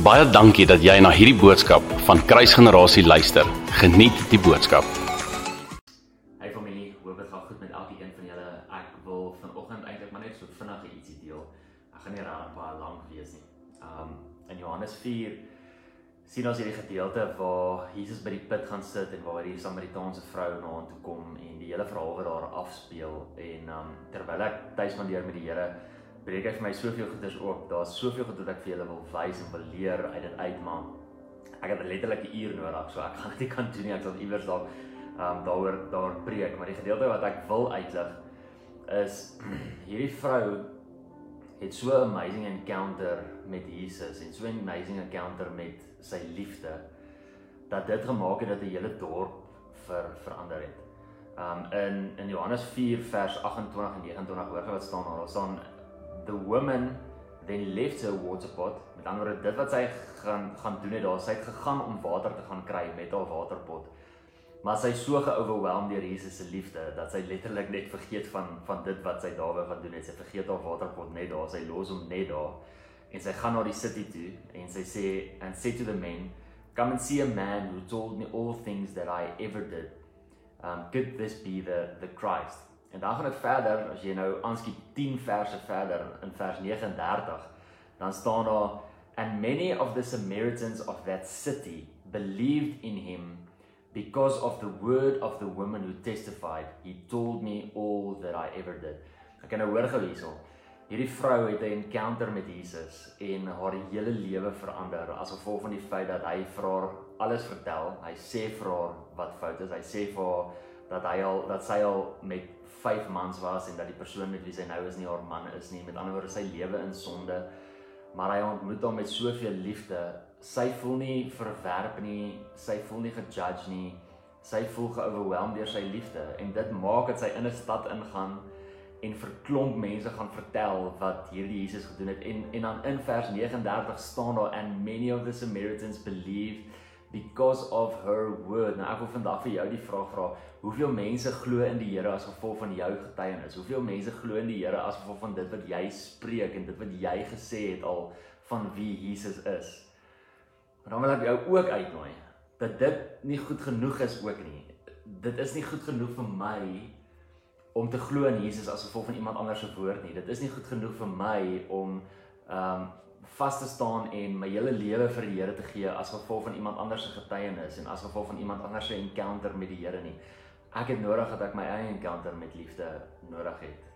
Baie dankie dat jy na hierdie boodskap van Kruisgenerasie luister. Geniet die boodskap. Hey familie, hoop dit gaan goed met elkeen van julle. Ek wil vanoggend eintlik maar net so vinnig ietsie deel. Ek gaan nie raak baie lank wees nie. Um in Johannes 4 sien ons hierdie gedeelte waar Jesus by die put gaan sit en waar die Samaritaanse vrou na hom toe kom en die hele verhaal wat daar afspeel en um terwyl ek tuis van deur met die Here breek hy vir my soveel goeders oop. Daar's soveel goed wat ek vir julle wil wys en wil leer uit dit uit, maar ek het letterlik 'n uur nodig, so ek gaan dit nie kan doen nie. Ek sal iewers dalk um daaroor daar preek, maar die gedeelte wat ek wil uitlig is hierdie vrou het so 'n amazing encounter met Jesus en so 'n amazing encounter met sy liefde dat dit gemaak het dat 'n hele dorp ver verander het. Um in in Johannes 4 vers 28 en 29 hoor jy wat staan daar? Daar staan the woman then left her water pot. Met ander woorde, dit wat sy gaan gaan doen het, daar sy het gegaan om water te gaan kry met haar waterpot. Maar sy so geoverwhelmed deur Jesus se liefde dat sy letterlik net vergeet van van dit wat sy daar wou gaan doen het. Sy vergeet haar waterpot net daar, sy los hom net daar. En sy gaan na die city toe en sy sê and said to the men, come and see a man who told me all things that I ever did. Um could this be the the Christ? En dan gaan dit verder as jy nou aanskiet 10 verse verder in vers 39, dan staan daar and many of the Samaritans of that city believed in him because of the word of the woman who testified he told me all that I ever did. Ek kan nou hoor gou hierso. Hierdie vrou het 'n encounter met Jesus en haar hele lewe verander as gevolg van die feit dat hy vir haar alles vertel. Hy sê vir haar wat fout is. Hy sê vir haar dat hy al dat sy al met 5 mans was en dat die persoon met wie sy nou is nie haar man is nie. Met ander woorde, sy lewe in sonde. Maar hy ontmoet hom met soveel liefde. Sy voel nie verwerp nie, sy voel nie gejudge nie. Sy voel geoverwhelmed deur sy liefde en dit maak dat sy in 'n stad ingaan en vir klomp mense gaan vertel wat hierdie Jesus gedoen het en en dan in vers 39 staan daar and many of the Samaritans believed because of her word. Nou ek wil vandag vir jou die vraag vra, hoeveel mense glo in die Here as gevolg van jou getuienis? Hoeveel mense glo in die Here as gevolg van dit wat jy spreek en dit wat jy gesê het al van wie Jesus is? Maar dan wil ek jou ook uitnooi dat dit nie goed genoeg is ook nie. Dit is nie goed genoeg vir my om te glo in Jesus as gevolg van iemand anders se woord nie. Dit is nie goed genoeg vir my om ehm um, vas te staan en my hele lewe vir die Here te gee as gevolg van iemand anders se getuienis en as gevolg van iemand anders se encounter met die Here nie. Ek het nodig dat ek my eie encounter met liefde nodig het.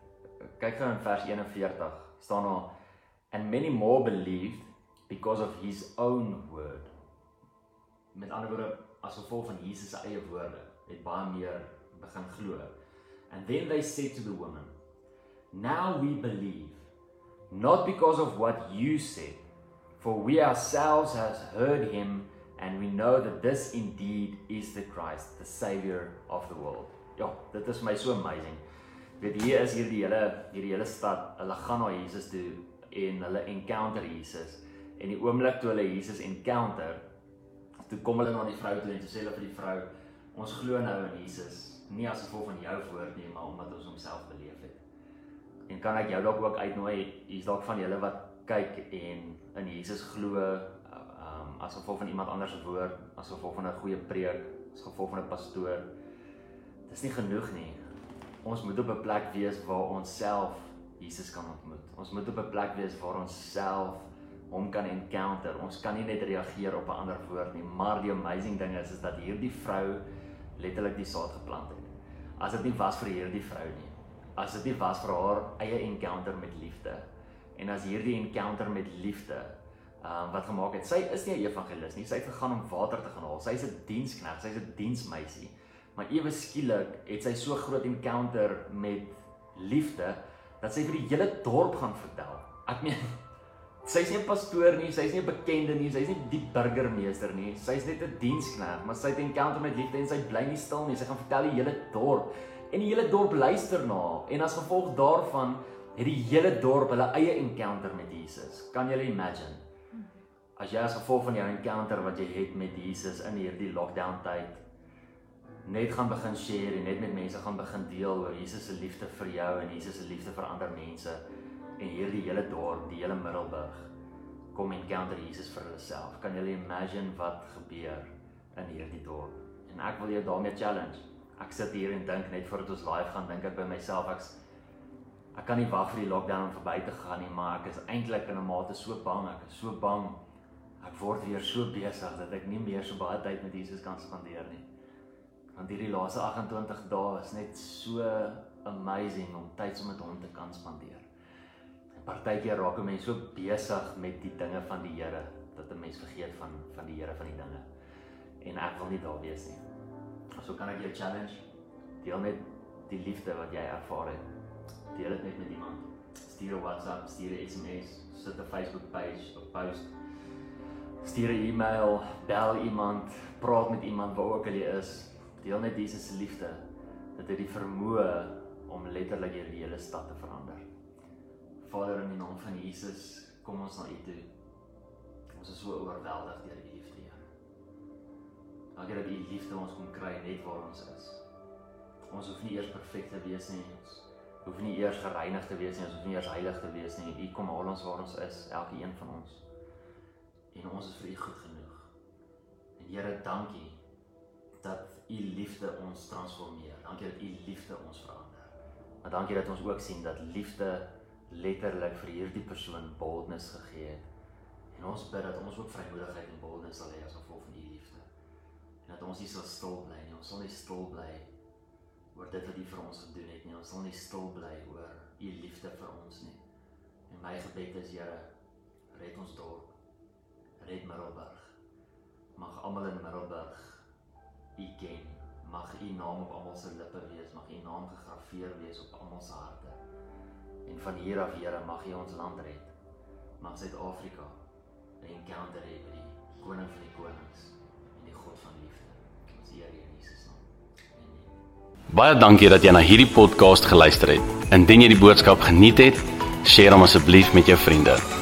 Kyk gou in vers 41 staan daar and many more believed because of his own word. Met ander woorde as gevolg van Jesus se eie woorde het baie meer begin glo. And then they said to the woman, Now we believe, not because of what you said, for we ourselves have heard him, and we know that this indeed is the Christ, the Savior of the world. Ja, dit is my so amazing. Weet hier is hierdie hele hierdie hele stad, hulle gaan na Jesus toe en hulle encounter Jesus. En die oomblik toe hulle Jesus encounter, toe kom hulle na die vrou toe en sê hulle vir die vrou, ons glo nou in Jesus nie as gevolg van jou woord nie, maar omdat ons homself beleef het. En kan ek jou dalk ook uitnooi, hier's dalk van julle wat kyk en in Jesus glo um as gevolg van iemand anders se woord, as gevolg van 'n goeie preek, as gevolg van 'n pastoor. Dis nie genoeg nie. Ons moet op 'n plek wees waar ons self Jesus kan ontmoet. Ons moet op 'n plek wees waar ons self hom kan encounter. Ons kan nie net reageer op 'n ander woord nie, maar die amazing ding is is dat hierdie vrou letterlik die saad geplant het. As dit nie was vir hierdie vrou nie, as dit nie was vir haar eie encounter met liefde en as hierdie encounter met liefde ehm um, wat gemaak het, sy is nie 'n evangelis nie, sy het gegaan om water te gaan haal. Sy's 'n diensknegt, sy's 'n diensmeisie. Maar ewe skielik het sy so groot encounter met liefde dat sy vir die hele dorp gaan vertel. Ek meen Sy's nie 'n pastoor nie, sy's nie 'n bekende nie, sy's nie die burgemeester nie. Sy's net 'n diensknegt, maar sy het 'n encounter met liefde en sy bly nie stil nie. Sy gaan vertel die hele dorp en die hele dorp luister na haar en as gevolg daarvan het die hele dorp hulle eie encounter met Jesus. Kan jy imagine? As jy as gevolg van jou encounter wat jy het met Jesus in hierdie lockdown tyd net gaan begin share en net met mense gaan begin deel oor Jesus se liefde vir jou en Jesus se liefde vir ander mense en hierdie hele dorp, die hele Middelburg kom encounter Jesus vir hulle self. Kan julle imagine wat gebeur in hierdie dorp? En ek wil jou daarmee challenge. Ek sit hier en dink net voordat ons live gaan, dink ek by myself ek's ek kan nie wag vir die lockdown om verby te gaan nie, maar ek is eintlik in 'n mate so bang. Ek is so bang ek word weer so besig dat ek nie meer so baie tyd met Jesus kan spandeer nie. Want hierdie laaste 28 dae is net so amazing om tyd saam met hom te kan spandeer. En partykeer raak 'n mens so besig met die dinge van die Here dat 'n mens vergeet van van die Here van die dinge. En ek wil nie daar wees nie. So kan ek jou challenge deel met die liefde wat jy ervaar het deel dit net met iemand. Stuur 'n WhatsApp, stuur 'n SMS, 'n Facebook page of post. Stuur 'n e-mail, bel iemand, praat met iemand waar ook al jy is. Deel net Jesus se liefde dat dit die vermoë om letterlik jou hele stad te verander. Vader in die naam van Jesus, kom ons na U toe. Ons is so oorweldig deur U liefde, Here. Dankie dat U liefde ons kom kry net waar ons is. Ons hoef nie eers perfek te wees nie. Ons hoef nie eers gereinig te wees nie, ons hoef nie eers heilig te wees nie. U kom haal ons waar ons is, elke een van ons. En ons is vir U goed genoeg. En Here, dankie dat U liefde ons transformeer. Dankie dat U liefde ons verander. Maar dankie dat ons ook sien dat liefde letterlik vir hierdie persoon boldness gegee het. En ons bid dat ons ook vrymoedigheid en boldness sal hê as gevolg van U liefde. En dat ons nie sal stil bly nie. Ons sal nie stil bly oor dit wat U vir ons gedoen het nie. Ons sal nie stil bly oor U liefde vir ons nie. En my gebed is Here, red ons dorp. Red Middelburg. Mag almal in Middelburg U ken. Mag U naam op almal se lippe wees. Mag U naam gegraveer wees op almal se harte. En van hier af, Here, mag U ons land red. Mag Suid-Afrika 'n encounter hê met die koning van die konings God van liefde. Ons eer U. Baie dankie dat jy na hierdie podcast geluister het. Indien jy die boodskap geniet het, deel hom asseblief met jou vriende.